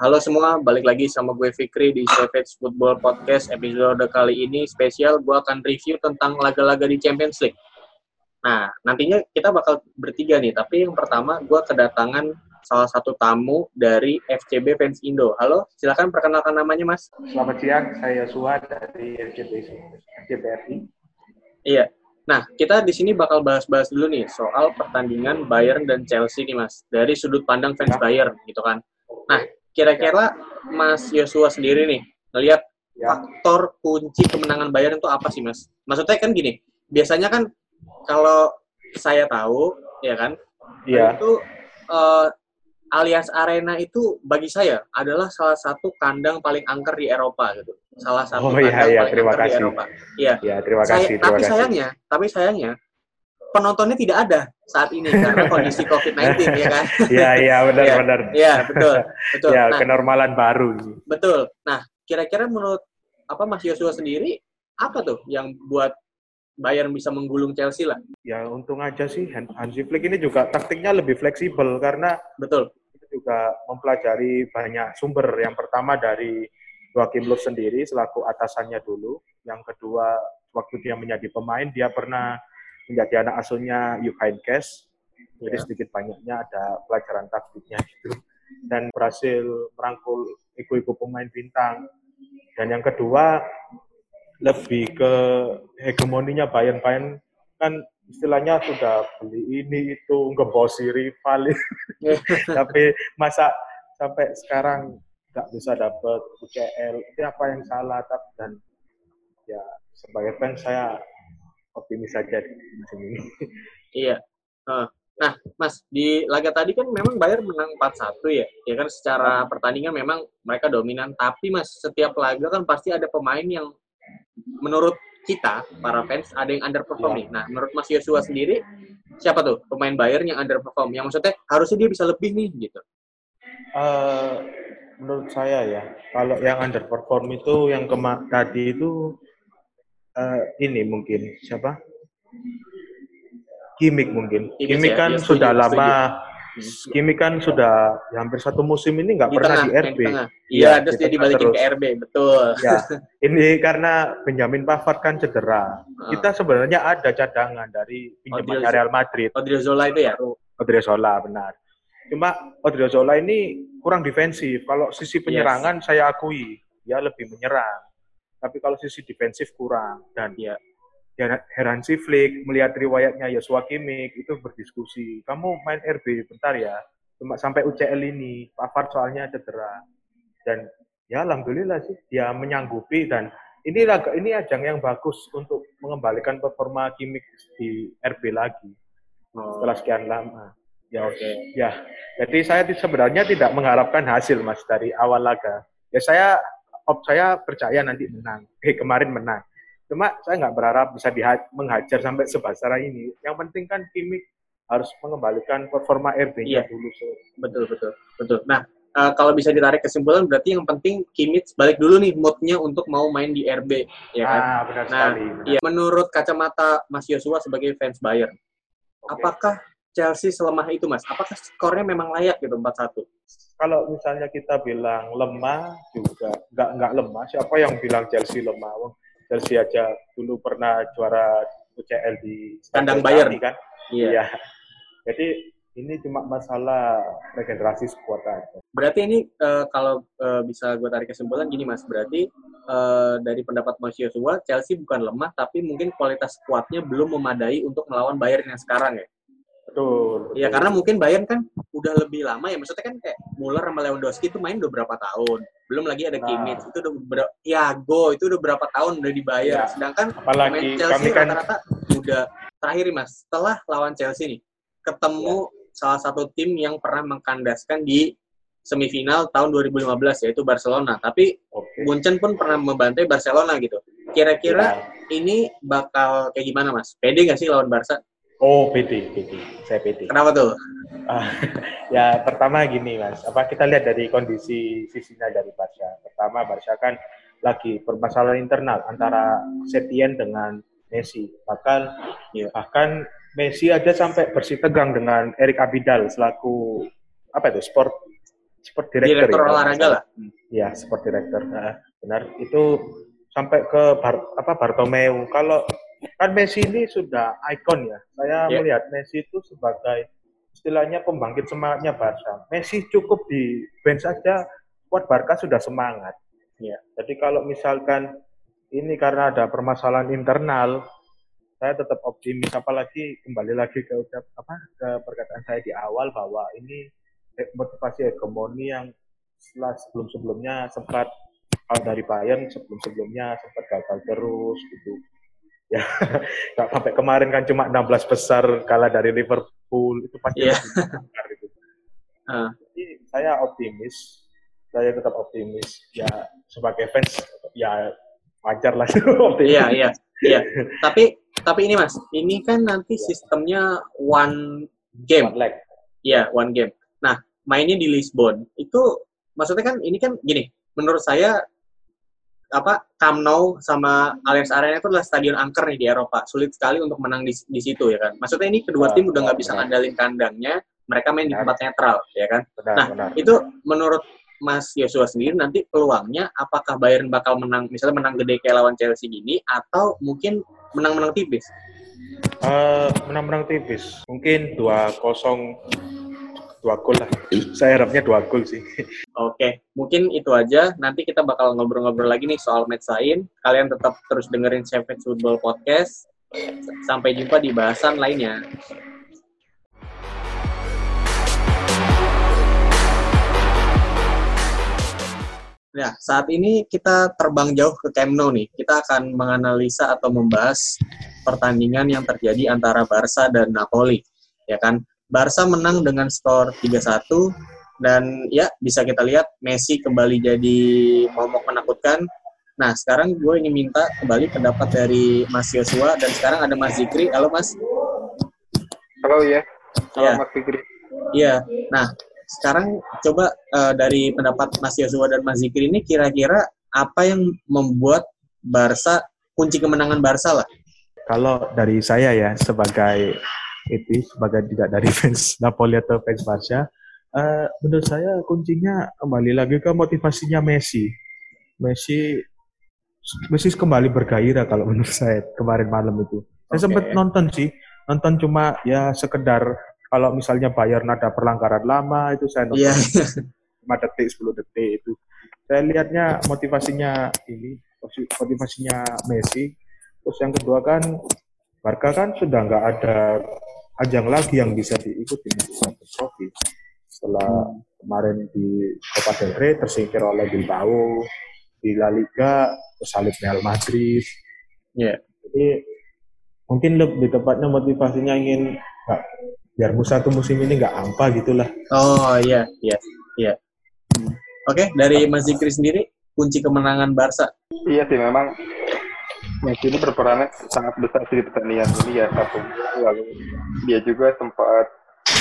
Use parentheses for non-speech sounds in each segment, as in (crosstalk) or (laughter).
Halo semua, balik lagi sama gue Fikri di Savage Football Podcast episode kali ini spesial gue akan review tentang laga-laga di Champions League. Nah, nantinya kita bakal bertiga nih, tapi yang pertama gue kedatangan salah satu tamu dari FCB Fans Indo. Halo, silakan perkenalkan namanya Mas. Selamat siang, saya Suha dari FCB FCBRI. Iya. Nah, kita di sini bakal bahas-bahas dulu nih soal pertandingan Bayern dan Chelsea nih Mas, dari sudut pandang fans Bayern gitu kan. Nah, kira-kira Mas Yosua sendiri nih ngelihat Ya. faktor kunci kemenangan Bayern itu apa sih Mas? Maksudnya kan gini, biasanya kan kalau saya tahu ya kan, Iya. itu eh, Allianz Arena itu bagi saya adalah salah satu kandang paling angker di Eropa gitu. Salah satu Oh, iya, kandang iya, paling terima angker di kasih. Eropa. Iya. Ya, terima Saya- kasih, tapi terima kasih. sayangnya, tapi sayangnya penontonnya tidak ada saat ini karena (laughs) kondisi COVID-19 ya kan. (laughs) Iya, iya, benar, Iya. benar. Iya, betul. Betul. (laughs) Ya, Nah, kenormalan baru. betul. Nah, kira-kira menurut apa Mas Yosua sendiri apa tuh yang buat Bayern bisa menggulung Chelsea lah? Ya, untung aja sih Han- Hansi Flick ini juga taktiknya lebih fleksibel karena Betul. juga mempelajari banyak sumber. Yang pertama dari Joachim Löw sendiri selaku atasannya dulu. Yang kedua, waktu dia menjadi pemain, dia pernah menjadi anak asuhnya Jupp Heynckes. Jadi Ya. sedikit banyaknya ada pelajaran taktiknya gitu. Dan berhasil merangkul iku-iku pemain bintang. Dan yang kedua, lebih ke hegemoninya Bayern. Bayern kan istilahnya sudah beli ini itu ngebosi rival (laughs) tapi masa sampai sekarang nggak bisa dapat UCL itu apa yang salah Tapi- dan ya sebagai fans saya optimis saja di musim ini (laughs) Iya. Nah, Mas, di laga tadi kan memang Bayern menang 4-1 ya. Ya kan secara pertandingan memang mereka dominan, tapi Mas, setiap laga kan pasti ada pemain yang menurut kita para fans ada yang underperform nih. Nah, menurut Mas Yosua sendiri siapa tuh pemain Bayern yang underperform? Yang maksudnya harusnya dia bisa lebih nih gitu. Eh, menurut saya ya kalau yang underperform itu yang kema tadi itu eh, ini mungkin siapa Kimik mungkin Kimmich Kimik ya, kan setuju, sudah setuju. lama Hmm. Kimik kan sudah hampir satu musim ini nggak pernah tengah, di RB. Iya, Iya, terus di dia dibalikin terus. ke RB, betul. ya (laughs) ini karena Benjamin Pavard kan cedera Heeh. kita sebenarnya ada cadangan dari Odriozola. Real Madrid Odriozola itu ya? Odriozola benar. Cuma Odriozola ini kurang defensif. Kalau sisi penyerangan saya akui dia lebih menyerang. Tapi kalau sisi defensif kurang dan dia Heransi Flick melihat riwayatnya Joshua Kimmich itu berdiskusi. Kamu main RB bentar ya. Cuma sampai UCL ini Pavard soalnya cedera. Dan ya alhamdulillah sih dia menyanggupi dan ini laga ini ajang yang bagus untuk mengembalikan performa Kimmich di RB lagi Oh, setelah sekian lama. Ya, Oke. ya. Jadi saya sebenarnya tidak mengharapkan hasil mas dari awal laga. Ya saya, op saya percaya nanti menang. Eh kemarin menang. Cuma saya nggak berharap bisa menghajar sampai sebesar ini. Yang penting kan Kimmich harus mengembalikan performa RB-nya Iya. dulu. So, Betul, betul, betul. Nah, eh, kalau bisa ditarik kesimpulan, berarti yang penting Kimmich balik dulu nih moodnya untuk mau main di RB, ya kan? ah, benar Nah, sekali. benar. Iya, menurut kacamata Mas Yosua sebagai fans Bayern, Oke. apakah Chelsea selemah itu, Mas? Apakah skornya memang layak gitu 4-1? Kalau misalnya kita bilang lemah juga nggak nggak lemah. Siapa yang bilang Chelsea lemah? Wong, Chelsea aja dulu pernah juara UCL di Kandang Bayern. Kan? Iya. Jadi ini cuma masalah regenerasi skuad aja. Berarti ini eh, kalau eh, bisa gue tarik kesimpulan gini, Mas. Berarti eh, dari pendapat Mas Yosua, Chelsea bukan lemah, tapi mungkin kualitas skuadnya belum memadai untuk melawan Bayern yang sekarang ya? Betul. Iya, karena mungkin Bayern kan udah lebih lama ya. Maksudnya kan kayak Muller sama Lewandowski itu main udah berapa tahun. Belum lagi ada Nah. Kimmich. Itu udah ber- Thiago itu udah berapa tahun udah dibayar. Ya. Sedangkan apalagi Chelsea kan rata-rata udah terakhir nih, Mas. Setelah lawan Chelsea nih, ketemu Ya. salah satu tim yang pernah mengkandaskan di semifinal tahun 2015 yaitu Barcelona. Tapi oke. Munchen pun pernah membantai Barcelona gitu. Kira-kira Ya. ini bakal kayak gimana, Mas? Pede nggak sih lawan Barca? Oh, PD, PD. Saya PD. Kenapa tuh? Ah, (laughs) ya pertama gini mas, apa kita lihat dari kondisi sisinya dari Barca. Pertama Barca kan lagi permasalahan internal antara Setien dengan Messi. Bahkan Iya. bahkan Messi aja sampai bersih tegang dengan Erik Abidal selaku apa itu sport sport director, Direktur ya, olahraga lah. Iya, sport director. Nah, benar. Itu sampai ke Bar, apa Bartomeu. Kalau kan Messi ini sudah ikon ya. Saya Iya. melihat Messi itu sebagai istilahnya pembangkit semangatnya Barca. Messi cukup di bench saja buat Barca sudah semangat. Iya. Jadi kalau misalkan ini karena ada permasalahan internal, saya tetap optimis. Apalagi kembali lagi ke ucap apa ke perkataan saya di awal bahwa ini motivasi hegemoni yang setelah sebelum-sebelumnya sempat kalau dari Bayern sebelum-sebelumnya sempat gagal terus gitu. Ya, sampai kemarin kan cuma 16 besar kalah dari Liverpool itu pasti Iya. lebih besar gitu. (laughs) Ah. Jadi saya optimis, saya tetap optimis. Ya sebagai fans ya wajar lah (laughs) optimis. Iya, iya, iya. (laughs) Tapi tapi ini Mas, ini kan nanti sistemnya one game. One leg. Iya, one game. Nah, mainnya di Lisbon. Itu maksudnya kan ini kan gini, menurut saya apa Camp Nou sama Allianz Arena itu adalah stadion angker nih di Eropa. Sulit sekali untuk menang di, di situ ya kan. Maksudnya ini kedua tim udah nggak bisa ngandalin kandangnya, mereka main di tempat netral ya kan. Benar, Nah, benar. Itu menurut Mas Yosua sendiri nanti peluangnya apakah Bayern bakal menang misalnya menang gede kayak lawan Chelsea gini atau mungkin menang-menang tipis? Eh, menang-menang tipis. Mungkin 2-0 dua gol lah. Saya harapnya dua gol sih. Oke, mungkin itu aja. Nanti kita bakal ngobrol-ngobrol lagi nih soal match lain. Kalian tetap terus dengerin Savage Football Podcast. Sampai jumpa di bahasan lainnya. Nah, saat ini kita terbang jauh ke Camp Nou nih. Kita akan menganalisa atau membahas pertandingan yang terjadi antara Barca dan Napoli. Ya kan? Barca menang dengan skor 3-1 dan ya bisa kita lihat Messi kembali jadi momok menakutkan. Nah, sekarang gue ingin minta kembali pendapat dari Mas Yosua dan sekarang ada Mas Zikri. Halo Mas. Halo ya, halo Iya. Mas Fikri. Iya. Nah, sekarang coba eh, dari pendapat Mas Yosua dan Mas Zikri ini kira-kira apa yang membuat Barca kunci kemenangan Barca lah? Kalau dari saya ya sebagai itu sebagai tidak dari (laughs) fans Napoli atau fans Barca, eh, menurut saya kuncinya kembali lagi ke motivasinya Messi. Messi Messi kembali bergairah kalau (laughs) menurut saya kemarin malam itu. Saya Oke. sempat nonton sih, nonton cuma ya sekedar kalau misalnya Bayern ada pelanggaran lama itu saya nonton Iya. (laughs) 5 detik, 10 detik itu. Saya lihatnya motivasinya ini, motivasinya Messi. Terus yang kedua kan, Barca kan sudah nggak ada ajang lagi yang bisa diikuti di Champions Trophy. Setelah kemarin di Copa del Rey tersingkir oleh Bilbao, di La Liga tersalib Real Madrid. Iya. Jadi mungkin lebih tepatnya motivasinya ingin nggak biar musa tuh musim ini nggak hampa gitulah. Oh iya, iya, iya. Hmm. Oke, dari Mas Zikri sendiri kunci kemenangan Barca. Iya sih memang Messi ini berperan sangat besar di pertandingan ini ya satu lalu. Dia juga sempat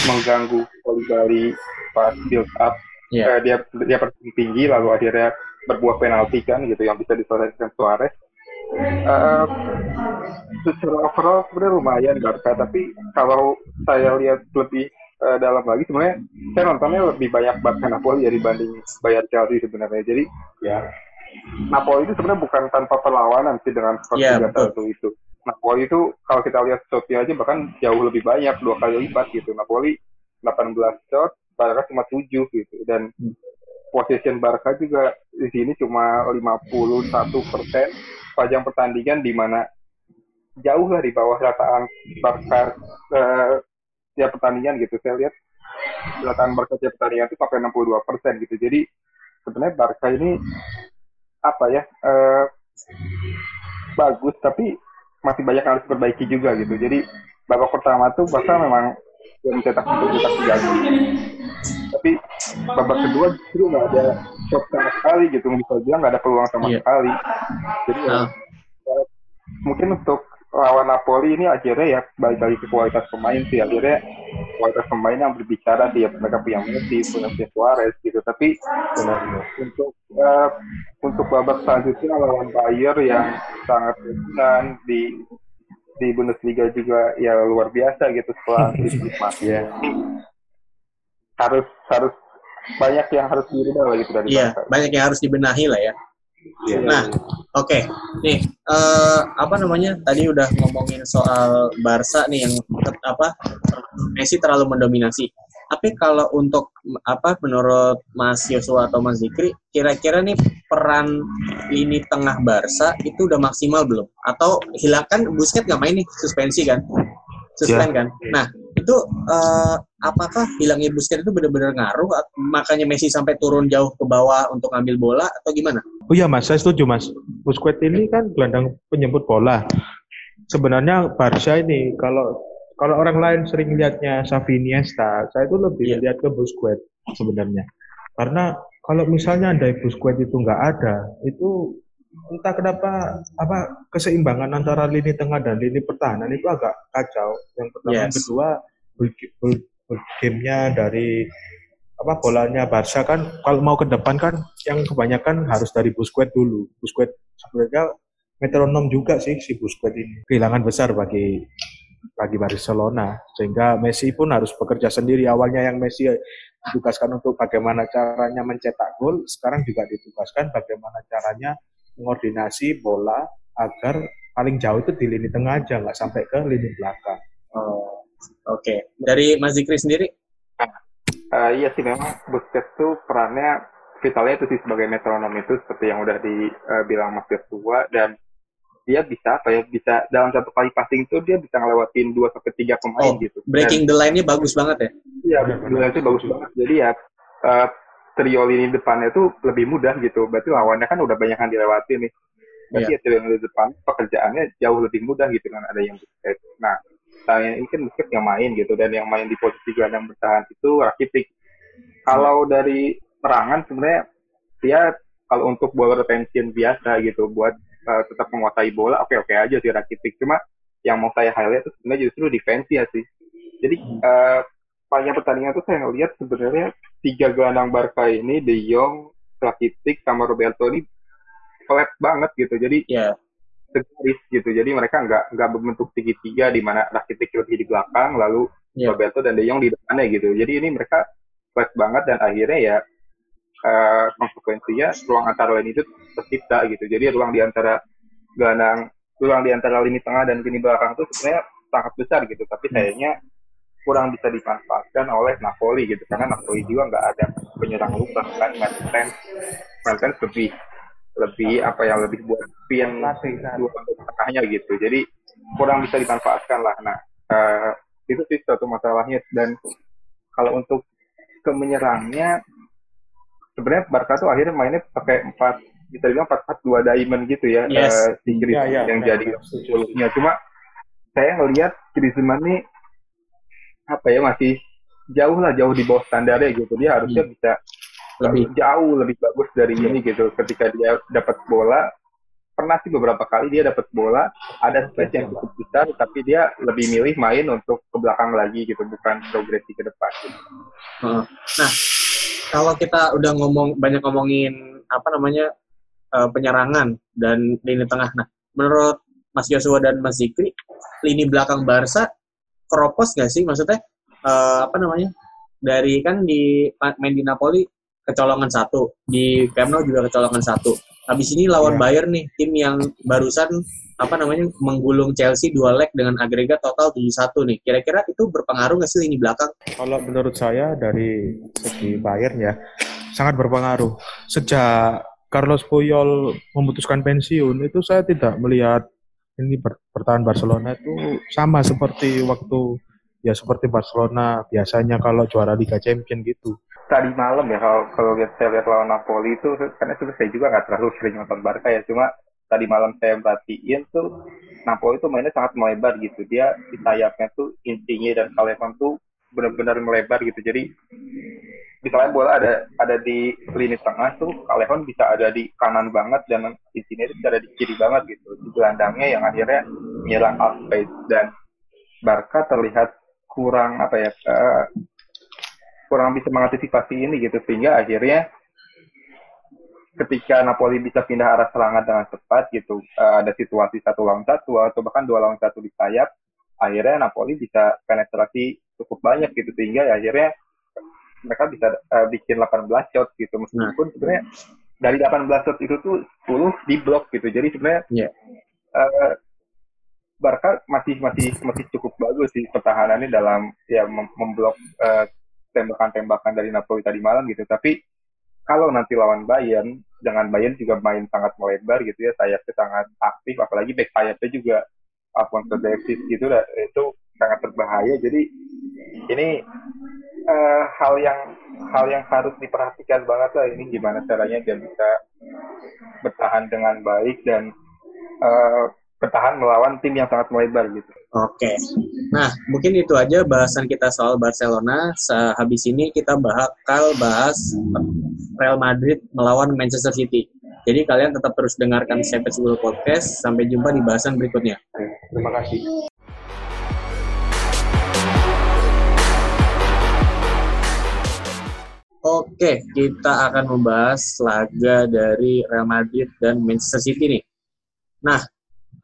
mengganggu Koulibaly pas build up. Iya. Eh, dia dia pergi tinggi lalu akhirnya berbuah penalti kan gitu yang bisa diselesaikan Suarez. Eh, secara overall sebenarnya lumayan Barca tapi kalau saya lihat lebih eh, dalam lagi sebenarnya saya nontonnya lebih banyak Barca Napoli ya dibanding Bayern Chelsea sebenarnya. Jadi Ya, Napoli itu sebenarnya bukan tanpa perlawanan sih dengan skor Iya, 3-1 itu. Napoli itu kalau kita lihat shotnya aja bahkan jauh lebih banyak dua kali lipat gitu. Napoli 18 shot, Barca cuma 7 gitu dan Hmm. possession Barca juga di sini cuma 51 persen sepanjang pertandingan di mana jauh lah di bawah rataan Barca eh, tiap pertandingan gitu. Saya lihat rataan Barca tiap pertandingan itu sampai 62 persen gitu. Jadi sebenarnya Barca ini apa ya eh, bagus tapi masih banyak yang harus diperbaiki juga gitu. Jadi babak pertama tuh Barca memang yang mencetak mencetak tiga gol tapi babak kedua justru nggak ada shot sama sekali gitu. Bisa bilang nggak ada peluang sama Iya. sekali. Jadi ya, eh, mungkin untuk lawan Napoli ini akhirnya ya balik lagi ke kualitas pemain sih. Akhirnya kualitas pemain yang berbicara sih ya mereka punya Messi punya Suarez gitu. Tapi benar. untuk eh, untuk babak selanjutnya lawan Bayer yang sangat dominan di di Bundesliga juga ya luar biasa gitu setelah (laughs) masuk. Ya, harus harus banyak yang harus dirubah lah gitu dari Iya, Barca. banyak yang harus dibenahi lah ya. Iya. Nah, oke. Nih, eh, apa namanya? Tadi udah ngomongin soal Barca nih yang apa Messi terlalu mendominasi. Tapi kalau untuk apa menurut Mas Yosua atau Mas Zikri, kira-kira nih peran lini tengah Barca itu udah maksimal belum? Atau hilangkan Busquets nggak main nih, suspensi kan? Suspend kan? Nah, itu eh, apakah hilangnya Busquets itu benar-benar ngaruh? Makanya Messi sampai turun jauh ke bawah untuk ngambil bola atau gimana? Oh iya mas, saya setuju mas. Busquets ini kan gelandang penyebut bola. Sebenarnya Barca ini kalau kalau orang lain sering lihatnya Xavi Iniesta, saya itu lebih Iya. lihat ke Busquets sebenarnya. Karena kalau misalnya andai Busquets itu nggak ada, itu entah kenapa apa keseimbangan antara lini tengah dan lini pertahanan itu agak kacau. Yang pertama, yang Yes. kedua, ber- gamenya dari apa bolanya Barca kan kalau mau ke depan kan yang kebanyakan harus dari Busquets dulu. Busquets sebenarnya metronom juga sih si Busquets ini. Kehilangan besar bagi bagi Barcelona sehingga Messi pun harus bekerja sendiri. Awalnya yang Messi ditugaskan untuk bagaimana caranya mencetak gol, sekarang juga ditugaskan bagaimana caranya mengordinasi bola agar paling jauh itu di lini tengah aja nggak sampai ke lini belakang. Oh, oke. Dari Mas Zikri sendiri? Eh, iya sih memang Busquets tuh perannya vitalnya itu sih sebagai metronom itu seperti yang udah dibilang Mas Joshua dan dia bisa apa ya bisa dalam satu kali passing tuh dia bisa ngelewatin dua sampai tiga pemain Oh, gitu. Dan- Breaking the line-nya bagus banget ya? Iya, benar itu bagus banget. Jadi ya eh, trio lini depannya itu lebih mudah gitu. Berarti lawannya kan udah banyak yang dilewati nih. Berarti Iya. ya trio lini depan pekerjaannya jauh lebih mudah gitu kan ada yang Busquets. Nah, sayangnya ini kan Busquets yang main gitu dan yang main di posisi gelandang bertahan itu Rakitic. Kalau dari serangan sebenarnya dia kalau untuk bola retention biasa gitu buat eh, tetap menguasai bola oke-oke aja sih Rakitic. Cuma yang mau saya highlight itu sebenarnya justru defense ya sih. Jadi panjang pertandingan tuh saya ngelihat sebenarnya tiga gelandang Barca ini De Jong, Rakitic sama Roberto ini flat banget gitu. Jadi Iya. segaris gitu. Jadi mereka nggak nggak berbentuk segitiga di mana Rakitic lebih di belakang, lalu Iya. Roberto dan De Jong di depannya gitu. Jadi ini mereka flat banget dan akhirnya ya eh, konsekuensinya ruang antara lini itu tercipta gitu. Jadi ruang di antara gelandang, ruang di antara lini tengah dan lini belakang itu sebenarnya sangat besar gitu. Tapi sayangnya kurang bisa dimanfaatkan oleh Napoli gitu. Karena Napoli juga nggak ada penyerang lupa kan? Mertens Mertens lebih lebih apa ya lebih buat pin dua tengahnya gitu. Jadi kurang bisa dimanfaatkan lah. Nah eh, itu sih satu masalahnya. Dan kalau untuk ke menyerangnya sebenarnya Barca tuh akhirnya mainnya pakai empat bisa dibilang empat empat dua diamond gitu ya Yes. eh, si Griezmann Iya, iya, yang iya, jadi iya, setuju. solusinya cuma saya ngelihat Griezmann nih apa ya masih jauh lah jauh di bawah standarnya gitu dia harusnya Hmm. bisa Lebih. jauh lebih bagus dari ini gitu ketika dia dapat bola pernah sih beberapa kali dia dapat bola ada space yang cukup besar tapi dia lebih milih main untuk ke belakang lagi gitu bukan progresi ke depan gitu. Heeh. Nah, kalau kita udah ngomong banyak ngomongin apa namanya eh, penyerangan dan lini tengah. Nah, menurut Mas Joshua dan Mas Zikri, lini belakang Barca keropos nggak sih? Maksudnya eh, apa namanya? Dari kan di main di Napoli kecolongan satu, di Camp Nou juga kecolongan satu. Habis ini lawan Iya. Bayern nih, tim yang barusan apa namanya menggulung Chelsea dua leg dengan agregat total 7-1 nih. Kira-kira itu berpengaruh nggak sih lini belakang? Kalau menurut saya dari segi Bayern ya sangat berpengaruh. Sejak Carlos Puyol memutuskan pensiun itu saya tidak melihat ini ber- bertahan Barcelona itu sama seperti waktu ya seperti Barcelona biasanya kalau juara Liga Champions gitu. tadi malam ya kalau kalau lihat saya lihat lawan Napoli itu karena sebenarnya saya juga nggak terlalu sering nonton Barca ya cuma tadi malam saya perhatiin tuh Napoli tuh mainnya sangat melebar gitu. Dia di sayapnya tuh intinya dan Callejon tuh benar-benar melebar gitu. Jadi misalnya bola ada ada di lini tengah tuh Callejon bisa ada di kanan banget dan intinya itu bisa ada di kiri banget gitu. Di gelandangnya yang akhirnya menyerang half space dan Barca terlihat kurang apa ya eh, kurang bisa mengantisipasi ini gitu. Sehingga akhirnya ketika Napoli bisa pindah arah serangan dengan cepat gitu eh, ada situasi satu lawan satu atau bahkan dua lawan satu di sayap akhirnya Napoli bisa penetrasi cukup banyak gitu sehingga ya akhirnya mereka bisa uh, bikin 18 shot gitu meskipun nah. sebenarnya dari 18 shot itu tuh 10 di blok gitu jadi sebenarnya yeah. Iya. uh, Barca masih masih masih cukup bagus sih pertahanannya dalam ya mem memblok uh, tembakan-tembakan dari Napoli tadi malam gitu tapi kalau nanti lawan Bayern dengan Bayern juga main sangat melebar gitu ya sayapnya sangat aktif apalagi back sayapnya juga Alfonso Davies gitu itu sangat berbahaya jadi ini uh, hal yang hal yang harus diperhatikan banget lah ini gimana caranya dia bisa bertahan dengan baik dan uh, bertahan melawan tim yang sangat melebar gitu. Oke. Nah, mungkin itu aja bahasan kita soal Barcelona. Sehabis ini kita bakal bahas Real Madrid melawan Manchester City. Jadi kalian tetap terus dengarkan Sepet School Podcast. Sampai jumpa di bahasan berikutnya. Terima kasih. Oke, kita akan membahas laga dari Real Madrid dan Manchester City nih. Nah,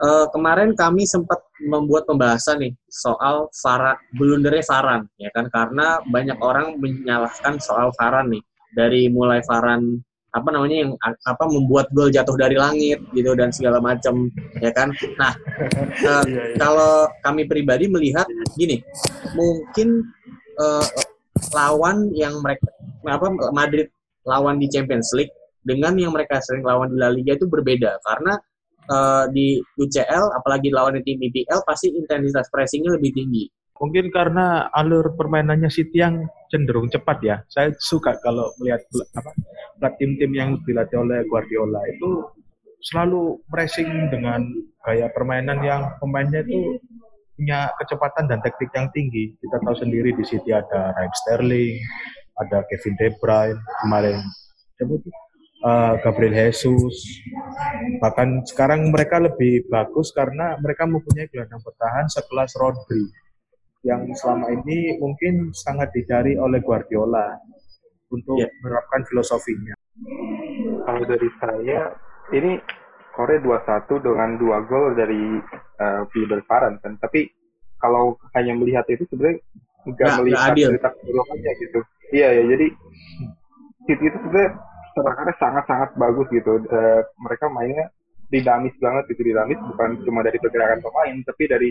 uh, kemarin kami sempat membuat pembahasan nih soal Farah blundernya Faran ya kan? Karena banyak orang menyalahkan soal Faran nih. Dari mulai Faran apa namanya yang apa membuat gol jatuh dari langit gitu dan segala macam ya kan? Nah uh, (laughs) kalau kami pribadi melihat gini mungkin uh, lawan yang mereka apa Madrid lawan di Champions League dengan yang mereka sering lawan di La Liga itu berbeda. Karena uh, di UCL apalagi lawan tim IPL pasti intensitas pressingnya lebih tinggi. Mungkin karena alur permainannya City yang cenderung cepat ya. Saya suka kalau melihat apa tim-tim yang dilatih oleh Guardiola itu selalu pressing dengan gaya permainan yang pemainnya itu punya kecepatan dan teknik yang tinggi. Kita tahu sendiri di City ada Raheem Sterling, ada Kevin De Bruyne, kemarin siapa uh, Gabriel Jesus. Bahkan sekarang mereka lebih bagus karena mereka mempunyai gelandang bertahan sekelas Rodri yang selama ini mungkin sangat dicari oleh Guardiola untuk yeah. menerapkan filosofinya. Kalau dari saya, ini Korea 2-1 dengan dua gol dari uh, Wilber Faran kan. Tapi kalau hanya melihat itu sebenarnya nggak melihat cerita keseluruhannya gitu. Iya ya, jadi City itu sebenarnya serangannya sangat-sangat bagus gitu. Uh, mereka mainnya dinamis banget gitu dinamis bukan cuma dari pergerakan pemain tapi dari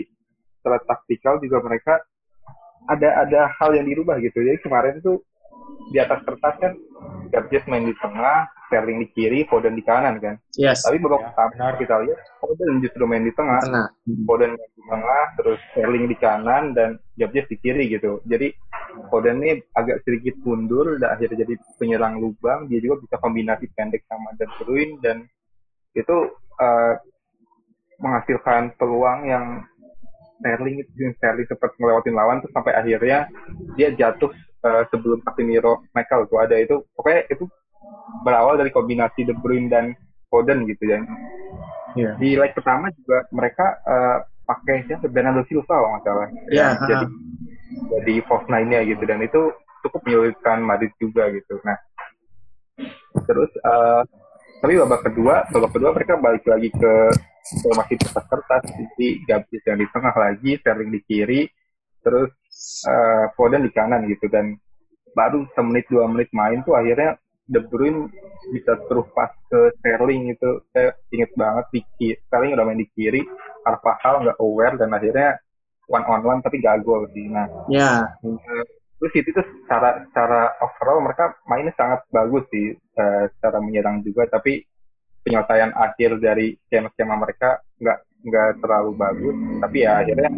secara taktikal juga mereka ada ada hal yang dirubah gitu. Jadi kemarin tuh di atas kertas kan Gabjes main di tengah, Sterling di kiri, Foden di kanan kan. Yes. Tapi babak pertama ya, kita lihat Foden justru main di tengah. Tengah. Foden di tengah, terus Sterling di kanan dan Gabjes di kiri gitu. Jadi Foden ini agak sedikit mundur dan akhirnya jadi penyerang lubang. Dia juga bisa kombinasi pendek sama De Bruyne dan itu uh, menghasilkan peluang yang Sterling itu Sterling sempat ngelewatin lawan tuh sampai akhirnya dia jatuh uh, sebelum Casemiro Michael tuh ada itu pokoknya itu berawal dari kombinasi De Bruyne dan Foden gitu ya. Yeah. Di leg pertama juga mereka uh, pakai siapa Bernardo Silva kalau nggak salah. Yeah, uh. Jadi jadi false nine-nya gitu dan itu cukup menyulitkan Madrid juga gitu. Nah terus uh, tapi babak kedua babak kedua mereka balik lagi ke masih kertas-kertas jadi Gabis yang di tengah lagi Sterling di kiri terus uh, Foden di kanan gitu. Dan baru semenit dua menit main tuh akhirnya De Bruyne bisa terus pas ke Sterling itu saya inget banget di kiri Sterling udah main di kiri Carvajal nggak aware dan akhirnya one on one tapi gagal sih. Nah ya. yeah. terus itu tuh secara secara overall mereka mainnya sangat bagus sih uh, secara menyerang juga tapi penyelesaian akhir dari skema-skema mereka nggak nggak terlalu bagus. Tapi ya akhirnya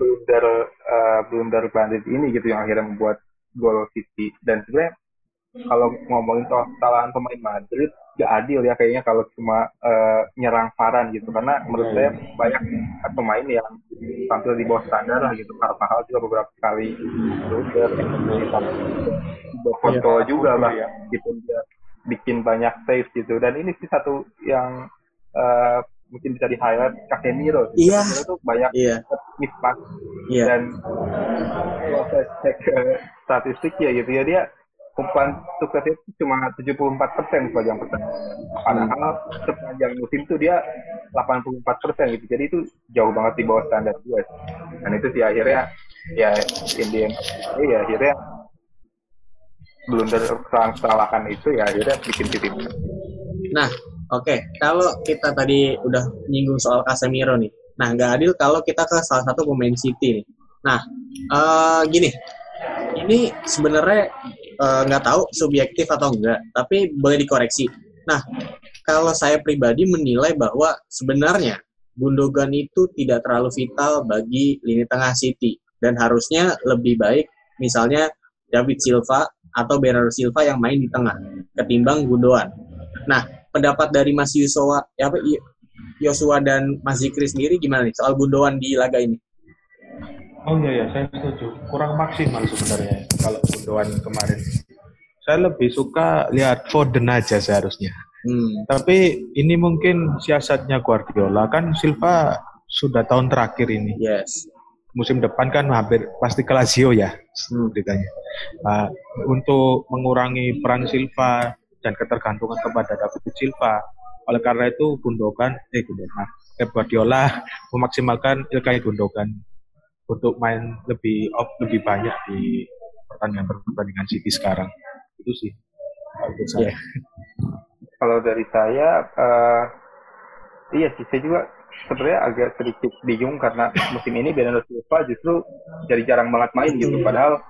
blunder uh, blunder Bandit ini gitu yang akhirnya membuat gol City. Dan sebenarnya kalau ngomongin soal kesalahan pemain Madrid gak adil ya kayaknya kalau cuma uh, nyerang Faran gitu. Karena menurut saya banyak pemain yang tampil di bawah standar lah gitu. Carvajal juga beberapa kali blunder. Foto ya, juga lah ya. gitu dia bikin banyak save gitu. Dan ini sih satu yang uh, mungkin bisa di highlight Casemiro. Iya. Casemiro tuh banyak yeah. mispas yeah. dan kalau saya cek uh, statistik ya gitu ya dia umpan sukses itu cuma 74 persen sepanjang pertandingan. Padahal sepanjang musim itu dia 84 persen gitu. Jadi itu jauh banget di bawah standar gue. Dan itu sih akhirnya ya in the end, ya akhirnya blunder kesalahan itu ya akhirnya bikin titik. Nah, oke. Kalau kita tadi udah nyinggung soal Casemiro nih. Nah, nggak adil kalau kita ke salah satu pemain City nih. Nah, uh, gini. Ini sebenarnya uh, nggak tahu subjektif atau enggak, tapi boleh dikoreksi. Nah, kalau saya pribadi menilai bahwa sebenarnya Gundogan itu tidak terlalu vital bagi lini tengah City dan harusnya lebih baik misalnya David Silva atau Bernardo Silva yang main di tengah ketimbang Gundogan. Nah, pendapat dari Mas Yusua, ya apa Yosua dan Mas Zikri sendiri gimana nih soal Gundogan di laga ini? Oh iya ya, saya setuju. Kurang maksimal sebenarnya kalau Gundogan kemarin. Saya lebih suka lihat Foden aja seharusnya. Hmm. Tapi ini mungkin siasatnya Guardiola kan Silva sudah tahun terakhir ini. Yes. Musim depan kan hampir pasti ke Lazio ya hmm. beritanya. Nah, untuk mengurangi peran Silva dan ketergantungan kepada David Silva, oleh karena itu Gundogan, eh Gundogan, Pep Guardiola (laughs) memaksimalkan Ilkay Gundogan untuk main lebih off lebih banyak di pertandingan pertandingan City sekarang itu sih kalau saya. Kalau dari saya, uh, iya sih saya juga sebenarnya agak sedikit bingung karena musim ini Bernardo Silva justru jadi jarang banget main gitu. Padahal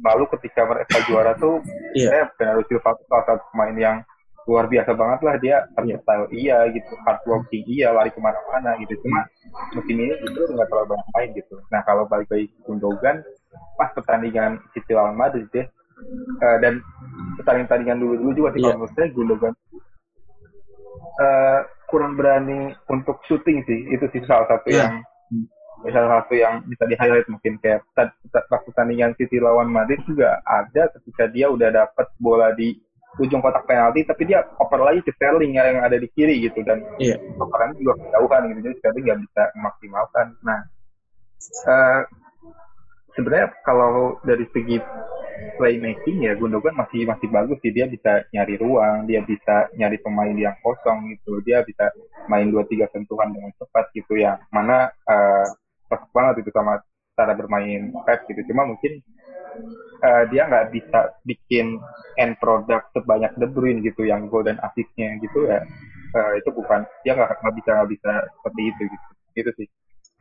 lalu ketika mereka juara tuh, yeah. saya Bernardo Silva tuh salah satu pemain yang luar biasa banget lah dia versatile iya gitu hard working iya lari ke mana-mana gitu cuma musim ini justru nggak terlalu banyak main gitu nah kalau balik lagi Gundogan pas pertandingan City lawan Madrid deh uh, dan pertandingan-pertandingan dulu-dulu juga sih yeah. kalau menurut saya Gundogan uh, kurang berani untuk syuting sih itu sih salah satu yeah. yang salah satu yang bisa di highlight mungkin kayak pas pertandingan City lawan Madrid juga ada ketika dia udah dapat bola di ujung kotak penalti tapi dia oper lagi ke Sterling yang ada di kiri gitu dan yeah. operannya juga kejauhan gitu jadi Sterling nggak bisa memaksimalkan. Nah uh, sebenarnya kalau dari segi playmaking ya Gundogan masih masih bagus sih. Dia bisa nyari ruang dia bisa nyari pemain yang kosong gitu. Dia bisa main dua tiga sentuhan dengan cepat gitu ya mana uh, banget itu sama cara bermain Pep gitu. Cuma mungkin uh, dia nggak bisa bikin end product sebanyak De Bruyne gitu yang golden assist-nya gitu ya. Uh, itu bukan dia nggak bisa nggak bisa seperti itu gitu. Gitu sih.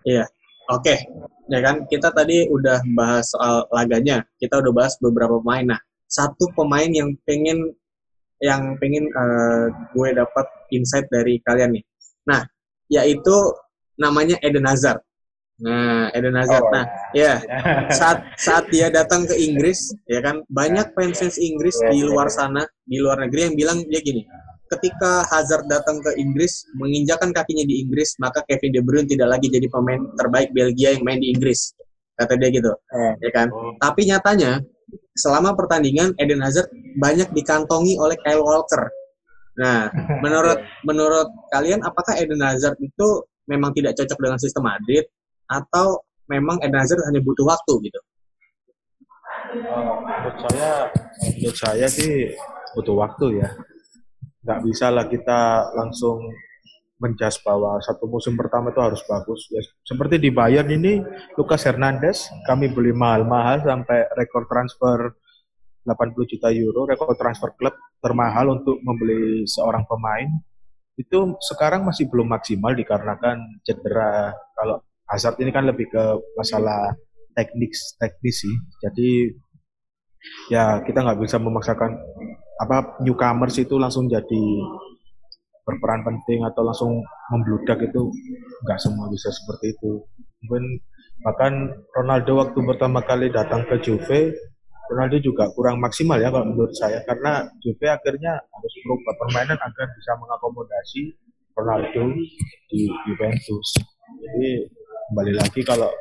Iya. Oke. Okay. ya kan kita tadi udah bahas soal laganya. Kita udah bahas beberapa pemain. Nah satu pemain yang pengen yang pengen uh, gue dapat insight dari kalian nih. Nah yaitu namanya Eden Hazard Nah, Eden Hazard. Oh, nah, ya. ya. (laughs) Saat saat dia datang ke Inggris, ya kan banyak fans fans Inggris di luar sana, di luar negeri yang bilang dia gini. Ketika Hazard datang ke Inggris, menginjakan kakinya di Inggris, maka Kevin De Bruyne tidak lagi jadi pemain terbaik Belgia yang main di Inggris. Kata dia gitu. Ya kan? Oh. Tapi nyatanya selama pertandingan Eden Hazard banyak dikantongi oleh Kyle Walker. Nah, (laughs) menurut menurut kalian apakah Eden Hazard itu memang tidak cocok dengan sistem Madrid atau memang Eden Hazard hanya butuh waktu gitu? Uh, menurut saya, menurut saya sih butuh waktu ya. Nggak bisa lah kita langsung menjas bahwa satu musim pertama itu harus bagus. Ya, seperti di Bayern ini, Lucas Hernandez kami beli mahal-mahal sampai rekor transfer 80 juta euro, rekor transfer klub termahal untuk membeli seorang pemain. Itu sekarang masih belum maksimal dikarenakan cedera. Kalau Hazard ini kan lebih ke masalah teknik teknis sih. Jadi ya kita nggak bisa memaksakan apa newcomers itu langsung jadi berperan penting atau langsung membludak itu nggak semua bisa seperti itu. Mungkin bahkan Ronaldo waktu pertama kali datang ke Juve, Ronaldo juga kurang maksimal ya kalau menurut saya karena Juve akhirnya harus merubah permainan agar bisa mengakomodasi Ronaldo di Juventus. Jadi kembali lagi kalau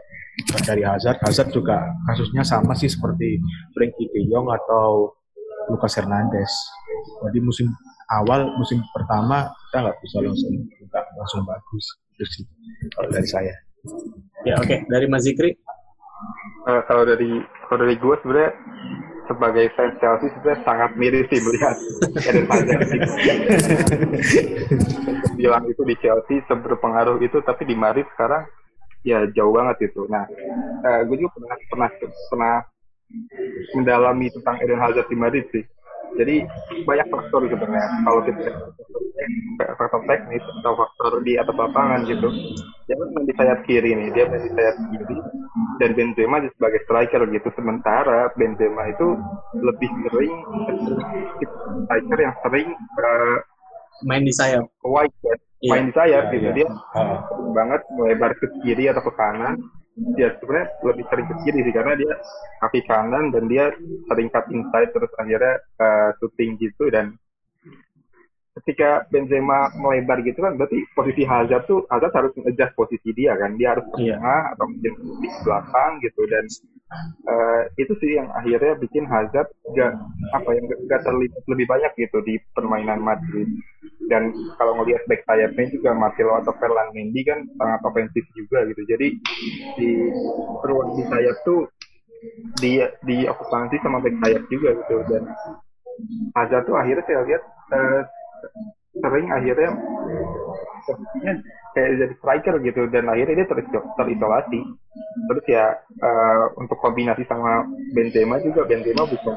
dari Hazard, Hazard juga kasusnya sama sih seperti Frankie De Jong atau Lucas Hernandez. Jadi musim awal, musim pertama kita nggak bisa langsung nggak langsung bagus itu sih kalau dari saya. Ya oke, okay. dari Mas Zikri. Uh, kalau dari kalau dari gue sebenarnya sebagai fans Chelsea sebenarnya sangat miris sih melihat Eden Hazard (laughs) bilang itu di Chelsea seberpengaruh itu tapi di Madrid sekarang ya jauh banget itu. Nah, uh, gue juga pernah pernah pernah mendalami tentang Eden Hazard di Madrid sih. Jadi banyak faktor sebenarnya. Kalau kita faktor teknis atau faktor di atas lapangan gitu. Dia main di sayap kiri nih, dia main di sayap kiri dan Benzema sebagai striker gitu. Sementara Benzema itu lebih sering striker yang sering uh, main di sayap. Wide. Main di sayap yeah, gitu. Yeah. Dia uh. banget melebar ke kiri atau ke kanan ya sebenarnya lebih sering ke kiri sih karena dia kaki kanan dan dia sering cut inside terus akhirnya uh, shooting gitu dan ketika Benzema melebar gitu kan berarti posisi Hazard tuh Hazard harus adjust posisi dia kan dia harus yeah. tengah atau mungkin di belakang gitu dan uh, itu sih yang akhirnya bikin Hazard gak apa yang gak terlibat lebih banyak gitu di permainan Madrid dan kalau ngelihat back sayapnya juga Marcelo atau Ferland Mendy kan sangat ofensif juga gitu. Jadi di ruang di sayap tuh di di okupansi sama back sayap juga gitu. Dan Hazard tuh akhirnya saya lihat uh, sering akhirnya posisinya kayak jadi striker gitu. Dan akhirnya dia ter terisolasi. Terus ya uh, untuk kombinasi sama Benzema juga Benzema bukan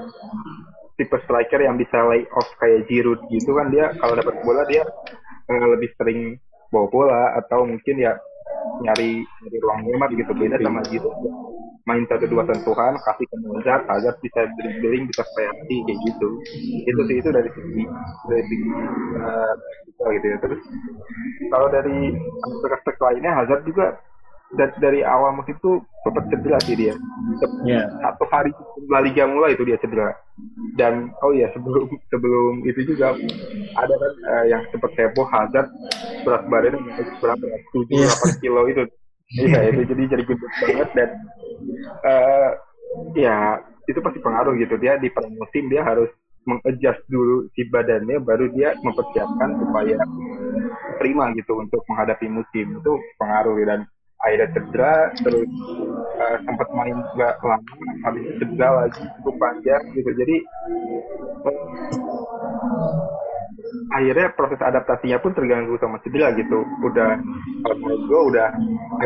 tipe striker yang bisa lay off kayak Giroud gitu kan dia kalau dapat bola dia uh, lebih sering bawa bola atau mungkin ya nyari nyari ruang hemat gitu beda sama Giroud. Main satu dua sentuhan kasih ke Mozart agar bisa dribbling bisa kreasi kayak gitu. Itu sih itu dari segi dari segi uh, gitu ya. Terus kalau dari aspek-aspek lainnya Hazard juga dari, dari awal musim itu sempat cedera sih dia. Yeah. satu hari La Liga mulai itu dia cedera. Dan oh iya sebelum sebelum itu juga ada kan uh, yang sempat heboh Hazard berat badannya berapa tujuh iya. delapan kilo itu. (laughs) Iya. Itu jadi jadi gendut banget dan uh, ya itu pasti pengaruh gitu. Dia di musim dia harus mengadjust dulu si badannya baru dia mempersiapkan supaya prima gitu untuk menghadapi musim. Itu pengaruh dan akhirnya cedera terus uh, sempat main nggak lama habis cedera lagi cukup panjang gitu. Jadi akhirnya proses adaptasinya pun terganggu sama cedera gitu. Udah kalau menurut gue udah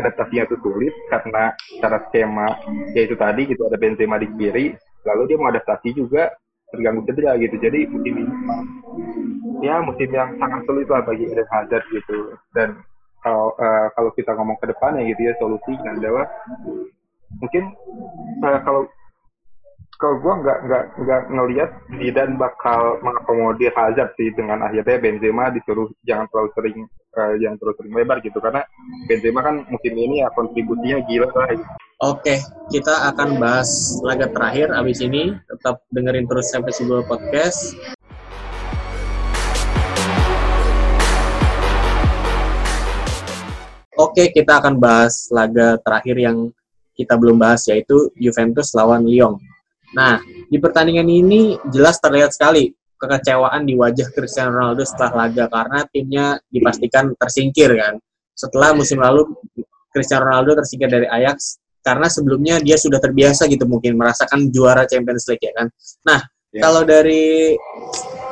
adaptasinya tuh sulit karena cara skema yaitu tadi gitu ada Benzema di kiri lalu dia mau adaptasi juga terganggu cedera gitu. Jadi musim ini ya musim yang sangat sulit lah bagi Eden Hazard gitu. Dan kalau uh, kalau kita ngomong ke depannya gitu ya solusinya adalah mungkin uh, kalau kalau gue nggak nggak nggak ngelihat Zidane bakal mengakomodir Hazard sih dengan akhirnya Benzema disuruh jangan terlalu sering uh, yang terus sering lebar gitu karena Benzema kan musim ini ya kontribusinya gila lah. Gitu. Oke, kita akan bahas laga terakhir abis ini. Tetap dengerin terus sampai sebuah podcast. Oke, kita akan bahas laga terakhir yang kita belum bahas yaitu Juventus lawan Lyon. Nah, di pertandingan ini jelas terlihat sekali kekecewaan di wajah Cristiano Ronaldo setelah laga karena timnya dipastikan tersingkir kan. Setelah musim lalu Cristiano Ronaldo tersingkir dari Ajax karena sebelumnya dia sudah terbiasa gitu mungkin merasakan juara Champions League ya kan. Nah, yeah. kalau dari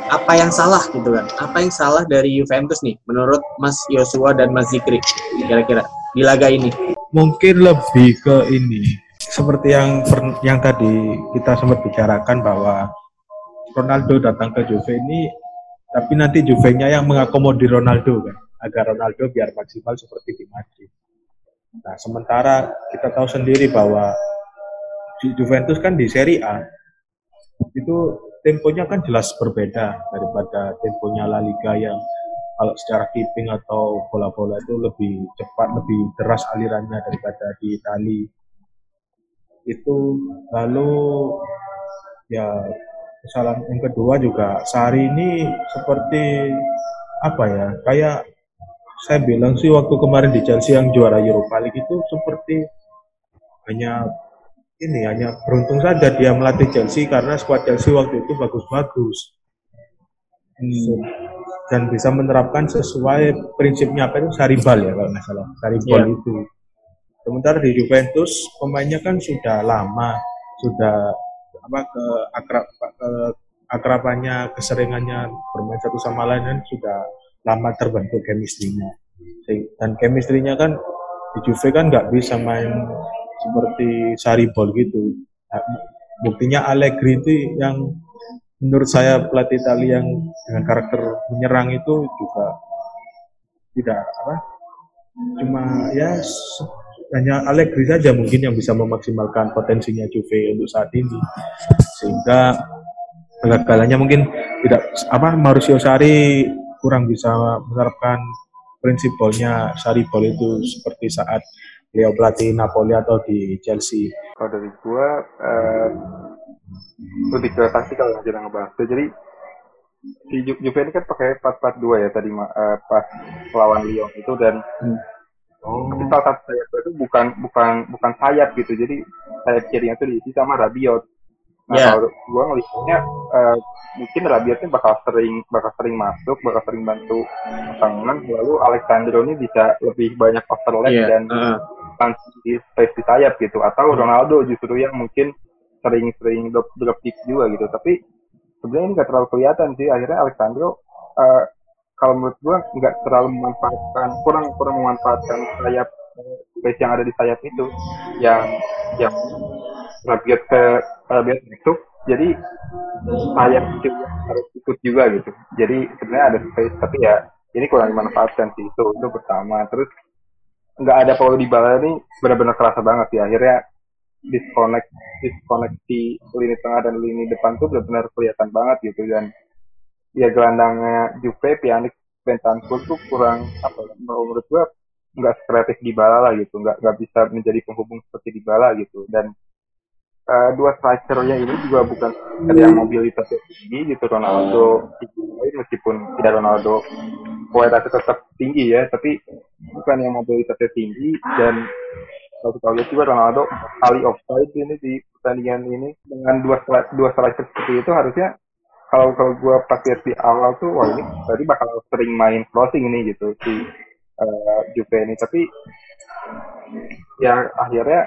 apa yang salah gitu kan? Apa yang salah dari Juventus nih menurut Mas Yosua dan Mas Zikri kira-kira di laga ini? Mungkin lebih ke ini seperti yang yang tadi kita sempat bicarakan bahwa Ronaldo datang ke Juve ini tapi nanti Juve-nya yang mengakomodir Ronaldo kan agar Ronaldo biar maksimal seperti di Madrid. Nah, sementara kita tahu sendiri bahwa Juventus kan di Serie A itu temponya kan jelas berbeda daripada temponya La Liga yang kalau secara keeping atau bola-bola itu lebih cepat, lebih deras alirannya daripada di Italia itu lalu ya kesalahan yang kedua juga Sari ini seperti apa ya kayak saya bilang sih waktu kemarin di Chelsea yang juara Europa League itu seperti hanya ini hanya beruntung saja dia melatih Chelsea karena skuad Chelsea waktu itu bagus-bagus hmm. dan bisa menerapkan sesuai prinsipnya apa itu Saribal ya kalau nggak salah Saribal yeah. itu Sementara di Juventus pemainnya kan sudah lama, sudah apa ke akrab ke akrabannya, keseringannya bermain satu sama lain kan sudah lama terbentuk chemistry-nya. Dan chemistry-nya kan di Juve kan nggak bisa main seperti Saribol gitu. Nah, buktinya Allegri itu yang menurut saya pelatih Italia yang dengan karakter menyerang itu juga tidak apa cuma ya hanya Allegri saja mungkin yang bisa memaksimalkan potensinya Juve untuk saat ini sehingga kegagalannya mungkin tidak apa Mauricio Sarri kurang bisa menerapkan prinsip bolnya Sarri ball itu seperti saat beliau pelatih Napoli atau di Chelsea. Kalau dari gua uh, lebih ke taktikal yang kita ngebahas. Jadi si Ju Juve ini kan pakai 4-4-2 ya tadi uh, pas lawan Lyon itu dan hmm. Oh. Tapi salah satu sayap itu bukan bukan bukan sayap gitu. Jadi sayap kirinya itu diisi sama Rabiot. Nah yeah. kalau gue ngelihatnya uh, mungkin Rabiotnya bakal sering bakal sering masuk, bakal sering bantu tangan. Lalu Alexandro ini bisa lebih banyak overlap yeah. dan uh. Di space di sayap gitu. Atau Ronaldo justru yang mungkin sering-sering drop drop kick juga gitu. Tapi sebenarnya ini nggak terlalu kelihatan sih. Akhirnya Alexandro uh, kalau menurut gua nggak terlalu memanfaatkan kurang kurang memanfaatkan sayap space yang ada di sayap itu. Yang yang Rabiot ke Rabiot masuk jadi sayap itu harus ikut juga gitu. Jadi sebenarnya ada space tapi ya ini kurang dimanfaatkan sih. Itu itu pertama. Terus nggak ada Paulo di bawah ini benar-benar kerasa banget sih akhirnya disconnect diskoneksi lini tengah dan lini depan tuh benar-benar kelihatan banget gitu. Dan ya gelandangnya Juve Pjanic Bentancur tuh kurang apa ya, menurut gua nggak kreatif di bala lah gitu. Nggak nggak bisa menjadi penghubung seperti di bala gitu. Dan uh, dua strikernya ini juga bukan yang mobilitasnya tinggi gitu. Ronaldo meskipun tidak Ronaldo kualitasnya tetap tinggi ya tapi bukan yang mobilitasnya tinggi. Dan kita lihat juga Ronaldo kali offside ini di pertandingan ini. Dengan dua dua striker seperti itu harusnya kalau kalau gue pas di awal tuh wah ini tadi bakal sering main crossing ini gitu. Si uh, Juve ini. Tapi ya akhirnya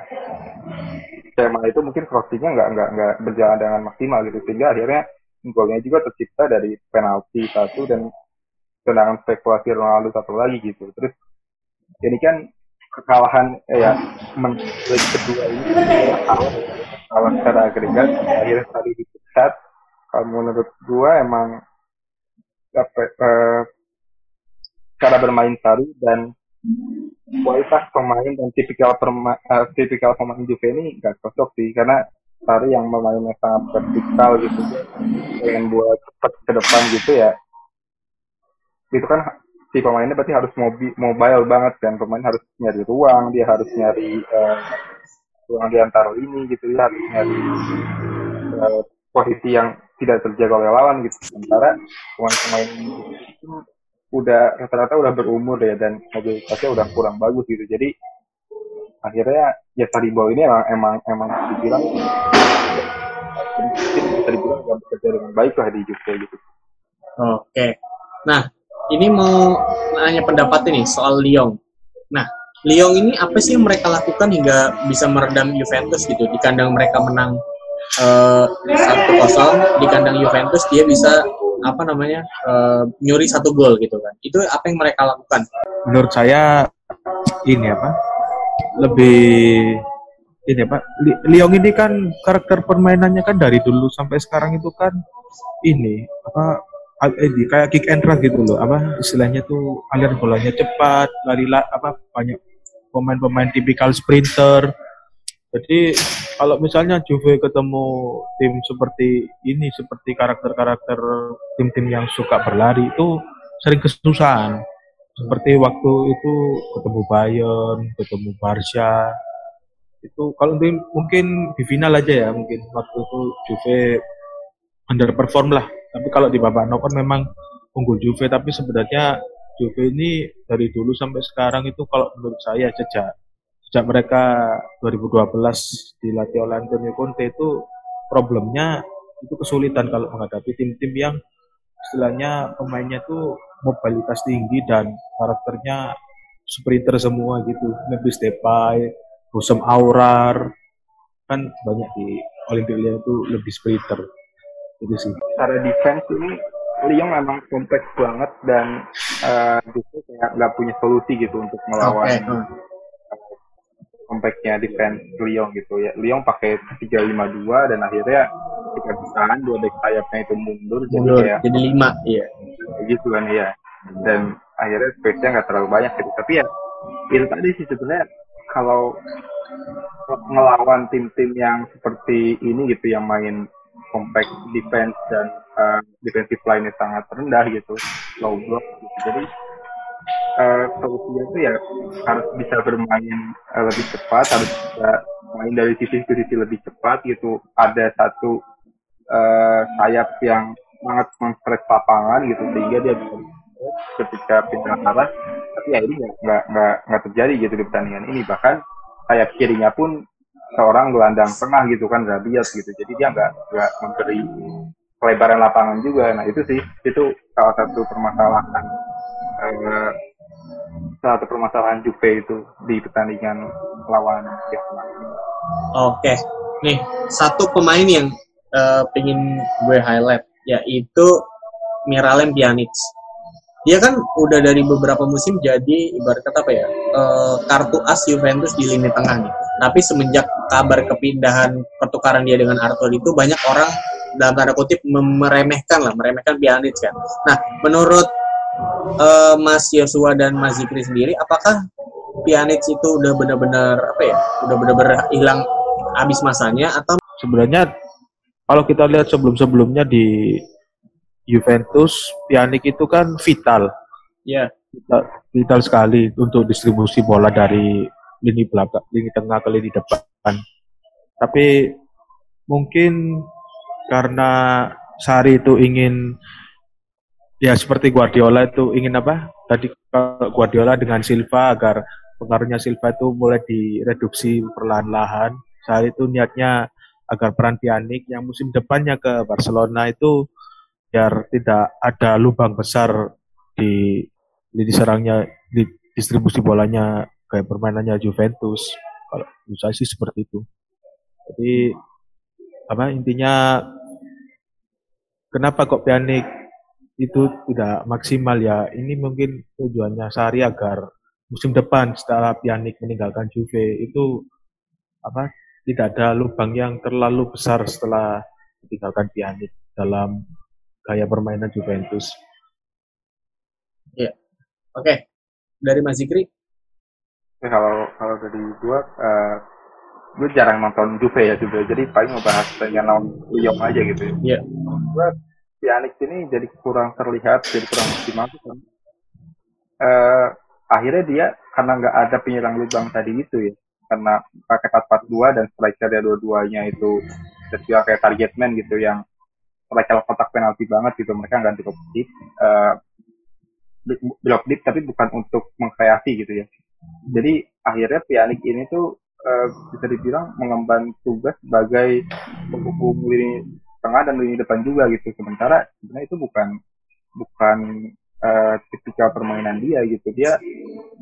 tema itu mungkin crossingnya nggak nggak nggak berjalan dengan maksimal gitu. Sehingga akhirnya golnya juga tercipta dari penalti satu dan tendangan spekulasi Ronaldo satu lagi gitu. Terus ini kan kekalahan eh, ya menit kedua ini kalah secara agregat akhirnya tadi dipecat. Kalau menurut gua emang apa eh, cara bermain Sari dan kualitas pemain dan tipikal perma, uh, tipikal pemain Juve ini gak cocok sih karena Sari yang memainnya sangat vertikal gitu. Pengen buat cepat ke depan gitu ya. Itu kan si pemainnya berarti harus mobi, mobile banget dan pemain harus nyari ruang dia harus nyari uh, ruang di antara ini gitu. Ya harus nyari uh, posisi yang tidak terjaga oleh lawan gitu. Sementara pemain-pemain udah rata-rata udah berumur ya dan mobilitasnya udah kurang bagus gitu jadi akhirnya ya Saribau ini emang emang emang dibilang bisa dibilang gak bekerja dengan baik lah di Juve gitu. Oke. Nah, ini mau nanya pendapat ini soal Lyon. Nah, Lyon ini apa sih yang mereka lakukan hingga bisa meredam Juventus gitu? Di kandang mereka menang satu uh, kosong, di kandang Juventus dia bisa apa namanya uh, nyuri satu gol gitu kan? Itu apa yang mereka lakukan? Menurut saya ini apa? Lebih ini apa? Lyon ini kan karakter permainannya kan dari dulu sampai sekarang itu kan ini apa eh, kayak kick and run gitu loh apa istilahnya tuh aliran bolanya cepat lari la, apa banyak pemain-pemain tipikal sprinter jadi kalau misalnya Juve ketemu tim seperti ini seperti karakter-karakter tim-tim yang suka berlari itu sering kesusahan. Seperti waktu itu ketemu Bayern ketemu Barca. Itu kalau mungkin di final aja ya mungkin waktu itu Juve underperform lah. Tapi kalau di babak knockout memang unggul Juve, tapi sebenarnya Juve ini dari dulu sampai sekarang itu kalau menurut saya sejak sejak mereka 2012 dilatih oleh Antonio Conte itu problemnya itu kesulitan kalau menghadapi tim-tim yang istilahnya pemainnya itu mobilitas tinggi dan karakternya sprinter semua gitu. Memphis Depay, Husam Aurar, kan banyak di Olimpiade itu lebih sprinter itu sih secara defense ini Lyon memang kompleks banget dan uh, justru kayak nggak punya solusi gitu untuk melawan okay. Comebacknya defense Lyon gitu ya. Lyon pakai 352 dan akhirnya kita bertahan dua back sayapnya itu mundur, mundur jadi ya jadi lima iya gitu kan ya. Dan akhirnya space-nya nggak terlalu banyak gitu. Tapi ya itu tadi sih sebenarnya kalau ngelawan tim-tim yang seperti ini gitu yang main compact defense dan uh, defensive line sangat rendah gitu, low block gitu. Jadi uh, solusinya itu ya harus bisa bermain uh, lebih cepat, harus bisa main dari sisi ke sisi lebih cepat gitu. Ada satu uh, sayap yang sangat mengstretch lapangan gitu sehingga dia bisa ketika pindah arah tapi ya ini nggak nggak nggak terjadi gitu di pertandingan ini. Bahkan sayap kirinya pun seorang gelandang tengah gitu kan Rabiot gitu. Jadi dia nggak nggak memberi pelebaran lapangan juga. Nah itu sih itu salah satu permasalahan eh, salah satu permasalahan Juve itu di pertandingan lawan Jerman Oke, nih satu pemain yang uh, pengen gue highlight yaitu Miralem Pjanic. Dia kan udah dari beberapa musim jadi ibarat kata apa ya uh, kartu as Juventus di lini tengah nih. Tapi semenjak kabar kepindahan pertukaran dia dengan Arthur itu banyak orang dalam tanda kutip meremehkan lah, meremehkan Pjanic kan. Nah, menurut uh, Mas Yosua dan Mas Zikri sendiri, apakah Pjanic itu udah benar-benar apa ya, udah benar-benar hilang habis masanya atau sebenarnya kalau kita lihat sebelum-sebelumnya di Juventus, Pjanic itu kan vital. ya Vital, vital sekali untuk distribusi bola dari lini belakang, lini tengah ke lini depan. Tapi mungkin karena Sari itu ingin ya seperti Guardiola itu ingin apa? Tadi Guardiola dengan Silva agar pengaruhnya Silva itu mulai direduksi perlahan-lahan. Sari itu niatnya agar peran Pjanic yang musim depannya ke Barcelona itu biar tidak ada lubang besar di lini serangnya di distribusi bolanya kayak permainannya Juventus kalau saya sih seperti itu jadi apa intinya kenapa kok Pjanic itu tidak maksimal ya ini mungkin tujuannya Sari agar musim depan setelah Pjanic meninggalkan Juve itu apa tidak ada lubang yang terlalu besar setelah meninggalkan Pjanic dalam gaya permainan Juventus. Iya. Oke. Okay. Dari Mas Zikri? Ya, kalau kalau dari gua uh, gue jarang nonton Juve ya Juve jadi paling ngebahas dengan lawan Lyon aja gitu ya. Iya. Gue Pjanic ini jadi kurang terlihat, jadi kurang optimal kan. Uh, akhirnya dia karena nggak ada penyerang lubang tadi itu ya karena pakai 442 dan striker dia dua-duanya itu terjual kayak target man gitu yang striker kotak penalti banget gitu mereka nggak drop deep uh, drop deep tapi bukan untuk mengkreasi gitu ya jadi akhirnya Pjanic ini tuh uh, bisa dibilang mengemban tugas sebagai penghubung lini tengah dan lini depan juga gitu. Sementara sebenarnya itu bukan bukan uh, tipikal permainan dia gitu. Dia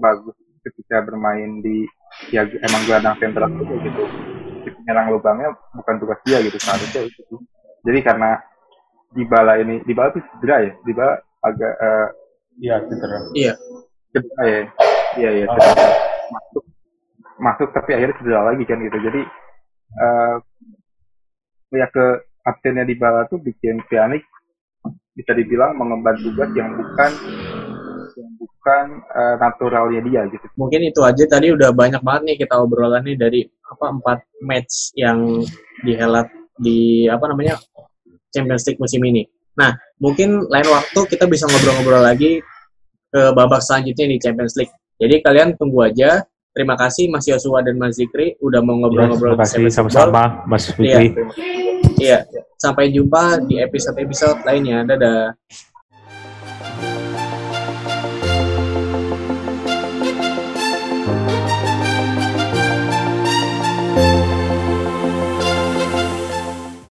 bagus ketika bermain di ya emang gelandang sentral aja gitu. Penyerang lubangnya bukan tugas dia gitu seharusnya itu jadi karena Dybala ini Dybala itu cedera ya? Dybala agak uh, iya cedera. Iya. Cedera ya? Iya iya cedera. Oh. masuk masuk tapi akhirnya cedera lagi kan gitu. Jadi uh, ya ke absennya Dybala tuh bikin Pjanic bisa dibilang mengemban tugas yang bukan yang bukan uh, naturalnya dia gitu. Mungkin itu aja tadi udah banyak banget nih kita obrolan nih dari apa empat match yang dihelat di apa namanya Champions League musim ini. Nah, mungkin lain waktu kita bisa ngobrol-ngobrol lagi ke babak selanjutnya di Champions League. Jadi kalian tunggu aja. Terima kasih Mas Yosua dan Mas Zikri udah mau ngobrol-ngobrol ya, terima kasih sama-sama Mas Zikri. Iya. Iya. Sampai jumpa di episode-episode lainnya. Dadah.